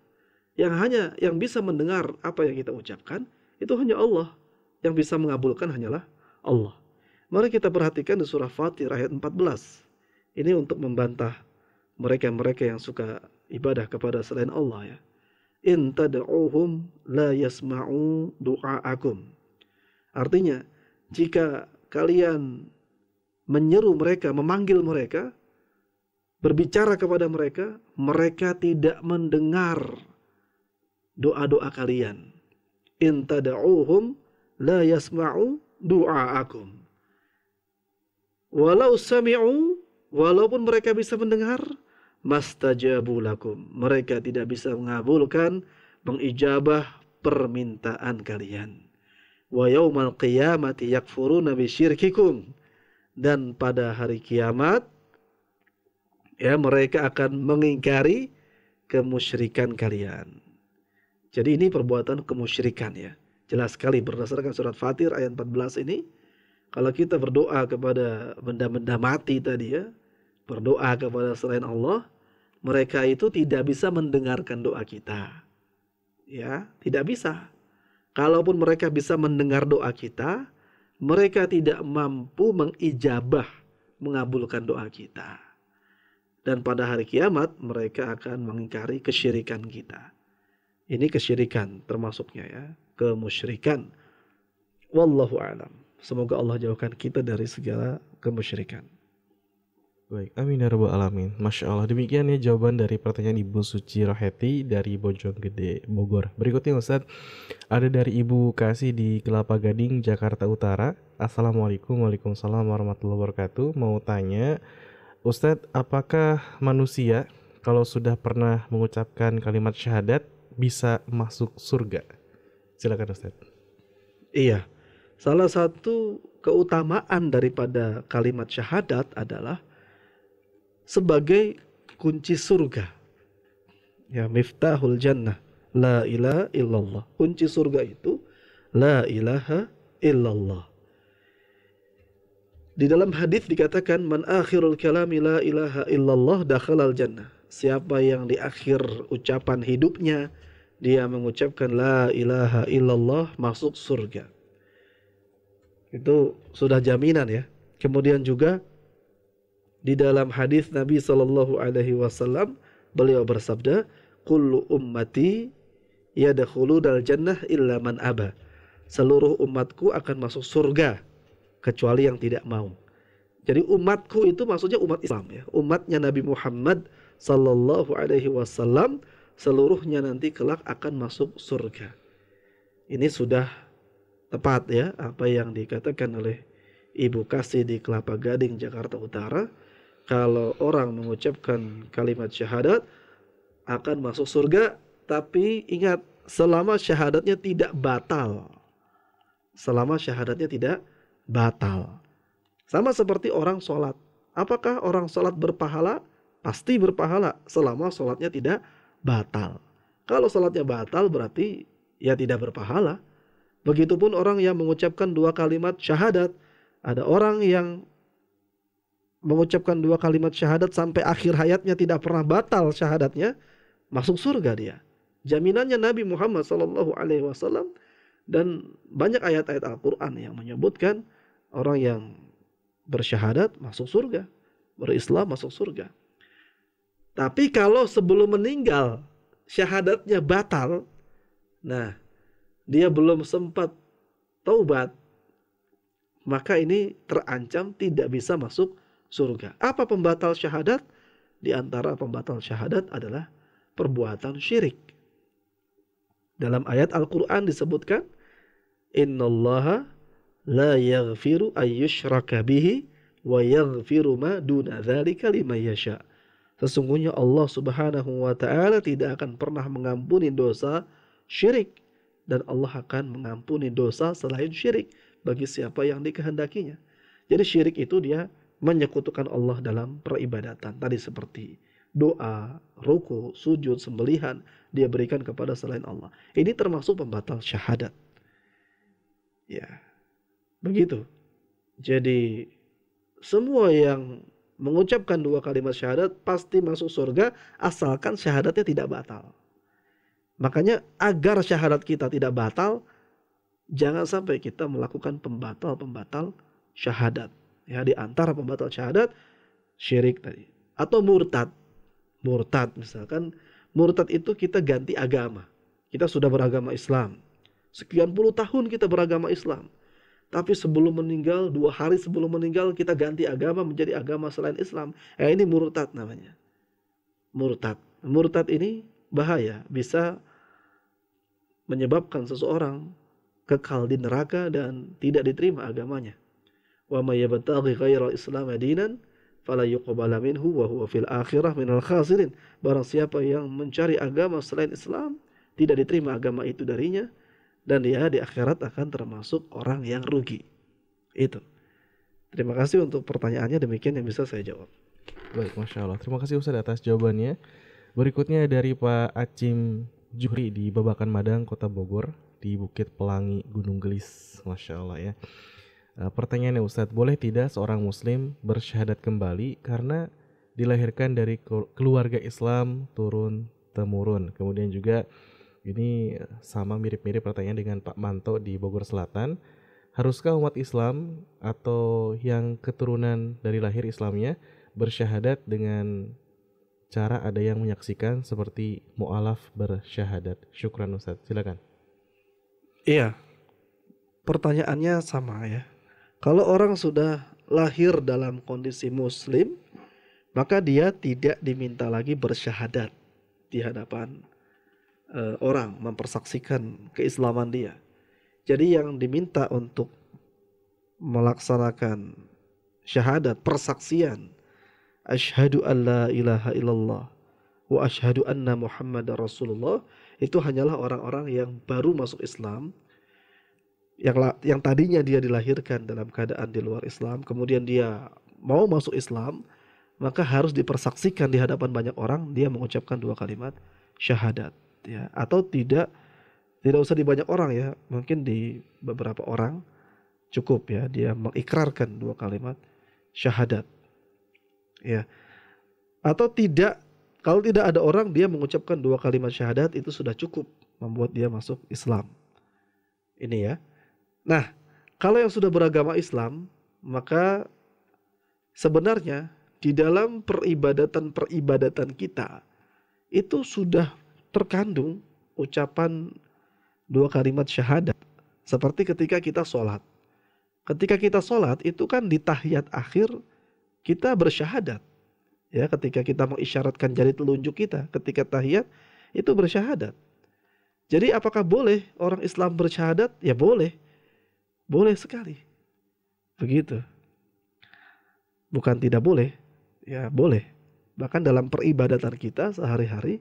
Yang hanya yang bisa mendengar apa yang kita ucapkan itu hanya Allah. Yang bisa mengabulkan hanyalah Allah. Mari kita perhatikan di surah Fatir ayat 14. Ini untuk membantah mereka-mereka yang suka ibadah kepada selain Allah ya. In tad'uhum la yasma'u du'aakum. Artinya, jika kalian menyeru mereka, memanggil mereka, berbicara kepada mereka, mereka tidak mendengar doa-doa kalian. In tad'uhum la yasma'u du'aakum. Walau sami'u, walaupun mereka bisa mendengar, mastajabu lakum. Mereka tidak bisa mengabulkan, mengijabah permintaan kalian. Wa yaumal qiyamati yakfuruna bisyirkikum. Dan pada hari kiamat, ya mereka akan mengingkari kemusyrikan kalian. Jadi ini perbuatan kemusyrikan ya. Jelas sekali berdasarkan surat Fatir ayat 14 ini. Kalau kita berdoa kepada benda-benda mati tadi ya. Berdoa kepada selain Allah. Mereka itu tidak bisa mendengarkan doa kita. Ya, tidak bisa. Kalaupun mereka bisa mendengar doa kita, mereka tidak mampu mengijabah mengabulkan doa kita. Dan pada hari kiamat mereka akan mengingkari kesyirikan kita. Ini kesyirikan termasuknya ya kemusyrikan. Wallahu alam. Semoga Allah jauhkan kita dari segala kemusyrikan. Baik, amin ya rabbal alamin. Masya Allah, demikian ya jawaban dari pertanyaan Ibu Suci Roheti dari Bojonggede, Bogor. Berikutnya Ustaz, ada dari Ibu Kasih di Kelapa Gading, Jakarta Utara. Assalamualaikum, Waalaikumsalam warahmatullahi wabarakatuh. Mau tanya, Ustadz, apakah manusia kalau sudah pernah mengucapkan kalimat syahadat bisa masuk surga? Silakan Ustaz. Iya. Salah satu keutamaan daripada kalimat syahadat adalah sebagai kunci surga. Ya, miftahul jannah. La ilaha illallah. Kunci surga itu la ilaha illallah. Di dalam hadis dikatakan man akhirul kalami la ilaha illallah dakhalal jannah. Siapa yang di akhir ucapan hidupnya dia mengucapkan la ilaha illallah masuk surga. Itu sudah jaminan ya. Kemudian juga di dalam hadis Nabi Shallallahu Alaihi Wasallam beliau bersabda, "Kullu ummati yadkhulu dal jannah illa man aba." Seluruh umatku akan masuk surga kecuali yang tidak mau. Jadi umatku itu maksudnya umat Islam ya, umatnya Nabi Muhammad Sallallahu Alaihi Wasallam seluruhnya nanti kelak akan masuk surga. Ini sudah tepat ya apa yang dikatakan oleh Ibu Kasih di Kelapa Gading Jakarta Utara. Kalau orang mengucapkan kalimat syahadat akan masuk surga, tapi ingat selama syahadatnya tidak batal. Selama syahadatnya tidak batal. Sama seperti orang sholat. Apakah orang sholat berpahala? Pasti berpahala selama sholatnya tidak batal. Kalau sholatnya batal berarti ya tidak berpahala. Begitupun orang yang mengucapkan dua kalimat syahadat. Ada orang yang mengucapkan dua kalimat syahadat sampai akhir hayatnya tidak pernah batal syahadatnya, masuk surga dia. Jaminannya Nabi Muhammad Sallallahu Alaihi Wasallam dan banyak ayat-ayat Al-Quran yang menyebutkan orang yang bersyahadat masuk surga, berislam masuk surga. Tapi kalau sebelum meninggal syahadatnya batal, nah dia belum sempat taubat, maka ini terancam tidak bisa masuk surga. Apa pembatal syahadat? Di antara pembatal syahadat adalah perbuatan syirik. Dalam ayat Al-Quran disebutkan, Innallaha la yaghfiru ayyushraka bihi wa yaghfiru ma duna dzalika liman yasha'. Sesungguhnya Allah Subhanahu wa taala tidak akan pernah mengampuni dosa syirik dan Allah akan mengampuni dosa selain syirik bagi siapa yang dikehendakinya. Jadi syirik itu dia menyekutukan Allah dalam peribadatan. Tadi seperti doa, ruku, sujud, sembelihan dia berikan kepada selain Allah. Ini termasuk pembatal syahadat. Ya. Begitu. Jadi semua yang mengucapkan dua kalimat syahadat pasti masuk surga asalkan syahadatnya tidak batal. Makanya agar syahadat kita tidak batal, jangan sampai kita melakukan pembatal-pembatal syahadat. Ya, di antara pembatal syahadat syirik tadi atau murtad. Murtad misalkan murtad itu kita ganti agama. Kita sudah beragama Islam. Sekian puluh tahun kita beragama Islam. Tapi sebelum meninggal, dua hari sebelum meninggal kita ganti agama menjadi agama selain Islam. Eh, ini murtad namanya. Murtad. Murtad ini bahaya, bisa menyebabkan seseorang kekal di neraka dan tidak diterima agamanya. Wa may yabtaghi ghairal islam dinan fala yuqbala minhu wa huwa fil akhirah minal khasirin. Barang siapa yang mencari agama selain Islam, tidak diterima agama itu darinya, dan dia di akhirat akan termasuk orang yang rugi. Itu. Terima kasih untuk pertanyaannya demikian yang bisa saya jawab. Baik, masya Allah. Terima kasih Ustaz atas jawabannya. Berikutnya dari Pak Acim Juhri di Babakan Madang, Kota Bogor, di Bukit Pelangi, Gunung Gelis. Masya Allah ya. E, pertanyaannya Ustadz, boleh tidak seorang Muslim bersyahadat kembali karena dilahirkan dari keluarga Islam turun temurun. Kemudian juga ini sama mirip-mirip pertanyaan dengan Pak Manto di Bogor Selatan. Haruskah umat Islam atau yang keturunan dari lahir Islamnya bersyahadat dengan cara ada yang menyaksikan seperti mu'alaf bersyahadat? Syukran Ustaz. Silakan. Iya. Pertanyaannya sama ya. Kalau orang sudah lahir dalam kondisi muslim, maka dia tidak diminta lagi bersyahadat di hadapan uh, orang mempersaksikan keislaman dia. Jadi yang diminta untuk melaksanakan syahadat, persaksian, asyhadu an la ilaha illallah wa asyhadu anna Muhammad Rasulullah itu hanyalah orang-orang yang baru masuk Islam yang yang tadinya dia dilahirkan dalam keadaan di luar Islam, kemudian dia mau masuk Islam, maka harus dipersaksikan di hadapan banyak orang dia mengucapkan dua kalimat syahadat ya. Atau tidak tidak usah di banyak orang ya. Mungkin di beberapa orang cukup ya. Dia mengikrarkan dua kalimat syahadat. Ya. Atau tidak Kalau tidak ada orang dia mengucapkan dua kalimat syahadat itu sudah cukup membuat dia masuk Islam. Ini ya. Nah, kalau yang sudah beragama Islam, maka sebenarnya di dalam peribadatan-peribadatan kita itu sudah terkandung ucapan dua kalimat syahadat. Seperti ketika kita sholat. Ketika kita sholat itu kan di tahiyat akhir kita bersyahadat. Ya, ketika kita mengisyaratkan jari telunjuk kita ketika tahiyat itu bersyahadat. Jadi apakah boleh orang Islam bersyahadat? Ya boleh. Boleh sekali. Begitu. Bukan tidak boleh. Ya boleh. Bahkan dalam peribadatan kita sehari-hari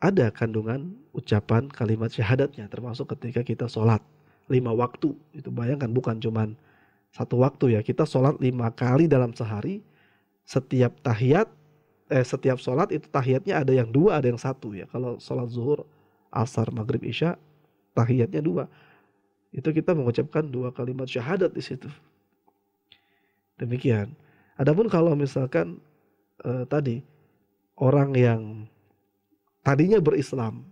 ada kandungan ucapan kalimat syahadatnya termasuk ketika kita sholat lima waktu. Itu bayangkan bukan cuman satu waktu ya. Kita sholat lima kali dalam sehari setiap tahiyat eh setiap sholat itu tahiyatnya ada yang dua ada yang satu ya. Kalau sholat zuhur asar maghrib isya tahiyatnya dua. Itu kita mengucapkan dua kalimat syahadat di situ. Demikian. Adapun kalau misalkan eh, tadi orang yang tadinya berislam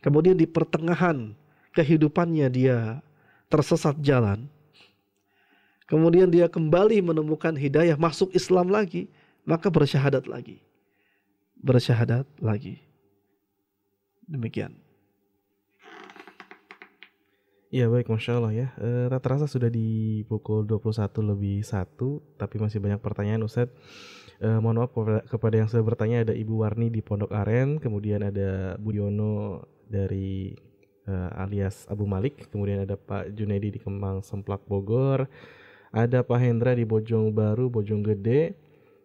kemudian di pertengahan kehidupannya dia tersesat jalan kemudian dia kembali menemukan hidayah, masuk Islam lagi, maka bersyahadat lagi. Bersyahadat lagi. Demikian. Ya baik, Masya Allah ya. E, rata-rata sudah di pukul 21 lebih 1, tapi masih banyak pertanyaan Ustadz. E, mohon maaf kepada, yang sudah bertanya ada Ibu Warni di Pondok Aren, kemudian ada Bu Yono dari e, alias Abu Malik, kemudian ada Pak Junedi di Kemang Semplak Bogor, ada Pak Hendra di Bojong Baru, Bojong Gede.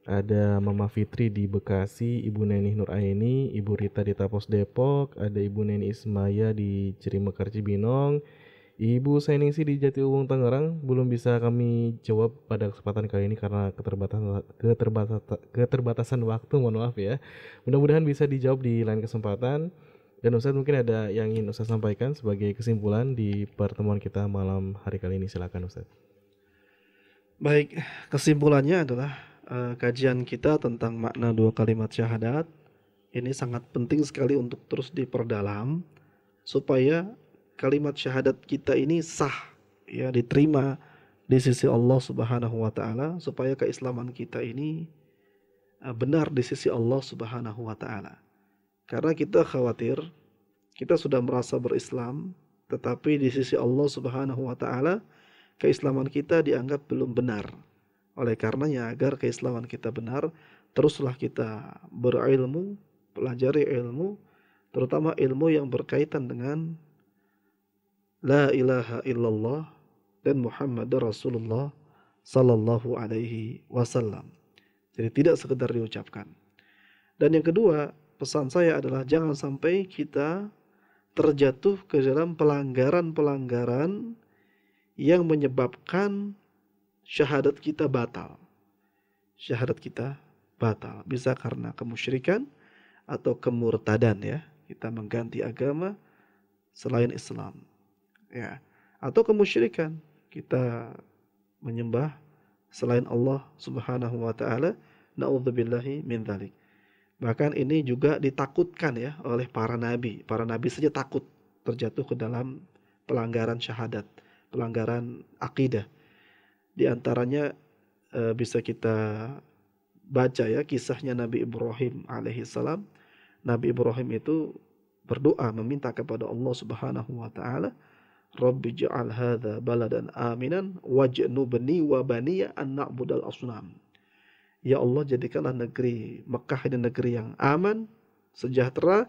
Ada Mama Fitri di Bekasi, Ibu Neni Nur Aini, Ibu Rita di Tapos Depok, ada Ibu Neni Ismaya di Cirimekar Cibinong, Ibu Sainingsi di Jatiuwung Tangerang belum bisa kami jawab pada kesempatan kali ini karena keterbatasan keterbatasan, keterbatasan waktu mohon maaf ya. Mudah-mudahan bisa dijawab di lain kesempatan. Dan Ustadz mungkin ada yang ingin Ustadz sampaikan sebagai kesimpulan di pertemuan kita malam hari kali ini silakan Ustadz. Baik, kesimpulannya adalah uh, kajian kita tentang makna dua kalimat syahadat ini sangat penting sekali untuk terus diperdalam supaya kalimat syahadat kita ini sah ya diterima di sisi Allah Subhanahu wa taala supaya keislaman kita ini uh, benar di sisi Allah Subhanahu wa taala. Karena kita khawatir kita sudah merasa berislam tetapi di sisi Allah Subhanahu wa taala keislaman kita dianggap belum benar. Oleh karenanya agar keislaman kita benar, teruslah kita berilmu, pelajari ilmu, terutama ilmu yang berkaitan dengan La ilaha illallah dan Muhammad Rasulullah sallallahu alaihi wasallam. Jadi tidak sekedar diucapkan. Dan yang kedua, pesan saya adalah jangan sampai kita terjatuh ke dalam pelanggaran-pelanggaran yang menyebabkan syahadat kita batal. Syahadat kita batal. Bisa karena kemusyrikan atau kemurtadan ya. Kita mengganti agama selain Islam. Ya. Atau kemusyrikan. Kita menyembah selain Allah Subhanahu wa taala. Nauzubillahi min dzalik. Bahkan ini juga ditakutkan ya oleh para nabi. Para nabi saja takut terjatuh ke dalam pelanggaran syahadat pelanggaran akidah. Di antaranya e, bisa kita baca ya kisahnya Nabi Ibrahim alaihissalam. Nabi Ibrahim itu berdoa meminta kepada Allah Subhanahu wa taala, "Rabbi ja'al hadza baladan aminan waj'nubni wa baniya an na'budal asnam." Ya Allah jadikanlah negeri Mekah ini negeri yang aman, sejahtera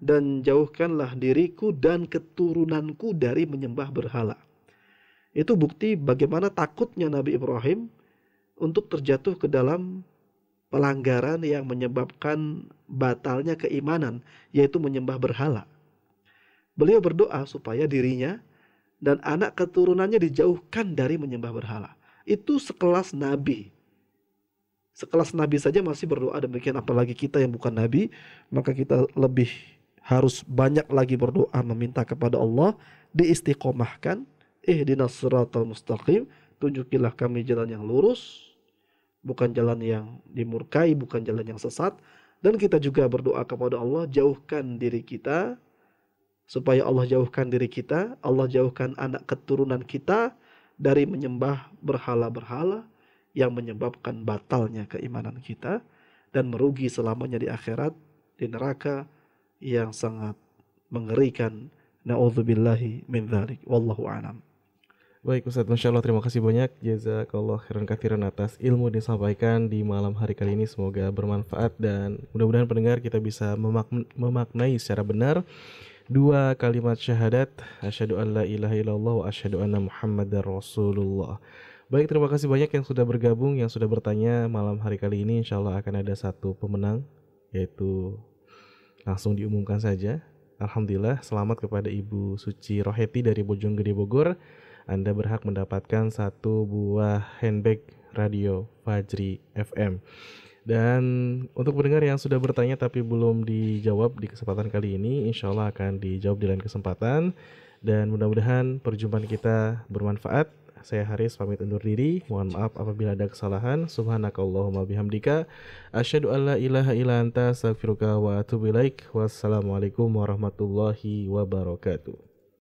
dan jauhkanlah diriku dan keturunanku dari menyembah berhala. Itu bukti bagaimana takutnya Nabi Ibrahim untuk terjatuh ke dalam pelanggaran yang menyebabkan batalnya keimanan, yaitu menyembah berhala. Beliau berdoa supaya dirinya dan anak keturunannya dijauhkan dari menyembah berhala. Itu sekelas nabi. Sekelas nabi saja masih berdoa demikian apalagi kita yang bukan nabi, maka kita lebih harus banyak lagi berdoa meminta kepada Allah diistiqomahkan ihdinas siratal mustaqim tunjukilah kami jalan yang lurus bukan jalan yang dimurkai bukan jalan yang sesat Dan kita juga berdoa kepada Allah jauhkan diri kita supaya Allah jauhkan diri kita, Allah jauhkan anak keturunan kita dari menyembah berhala-berhala yang menyebabkan batalnya keimanan kita dan merugi selamanya di akhirat di neraka yang sangat mengerikan. Nauzubillahi min dzalik. Wallahu a'lam. Baik Ustaz, Masya Allah terima kasih banyak Jazakallah khairan kathiran atas ilmu disampaikan di malam hari kali ini Semoga bermanfaat dan mudah-mudahan pendengar kita bisa memaknai secara benar Dua kalimat syahadat Asyhadu an la ilaha illallah wa asyhadu anna muhammadar rasulullah. Baik, terima kasih banyak yang sudah bergabung, yang sudah bertanya malam hari kali ini. Insya Allah akan ada satu pemenang Yaitu langsung diumumkan saja. Alhamdulillah, selamat kepada Ibu Suci Roheti dari Bojonggede Bogor. Anda berhak mendapatkan satu buah handbag radio Fajri FM. Dan untuk pendengar yang sudah bertanya tapi belum dijawab di kesempatan kali ini, insya Allah akan dijawab di lain kesempatan. Dan mudah-mudahan perjumpaan kita bermanfaat. Saya Haris pamit undur diri. Mohon maaf apabila ada kesalahan. Subhanakallahumma bihamdika. Asyhadu an la ilaha illa anta astaghfiruka wa atubu ilaik. Wassalamualaikum warahmatullahi wabarakatuh.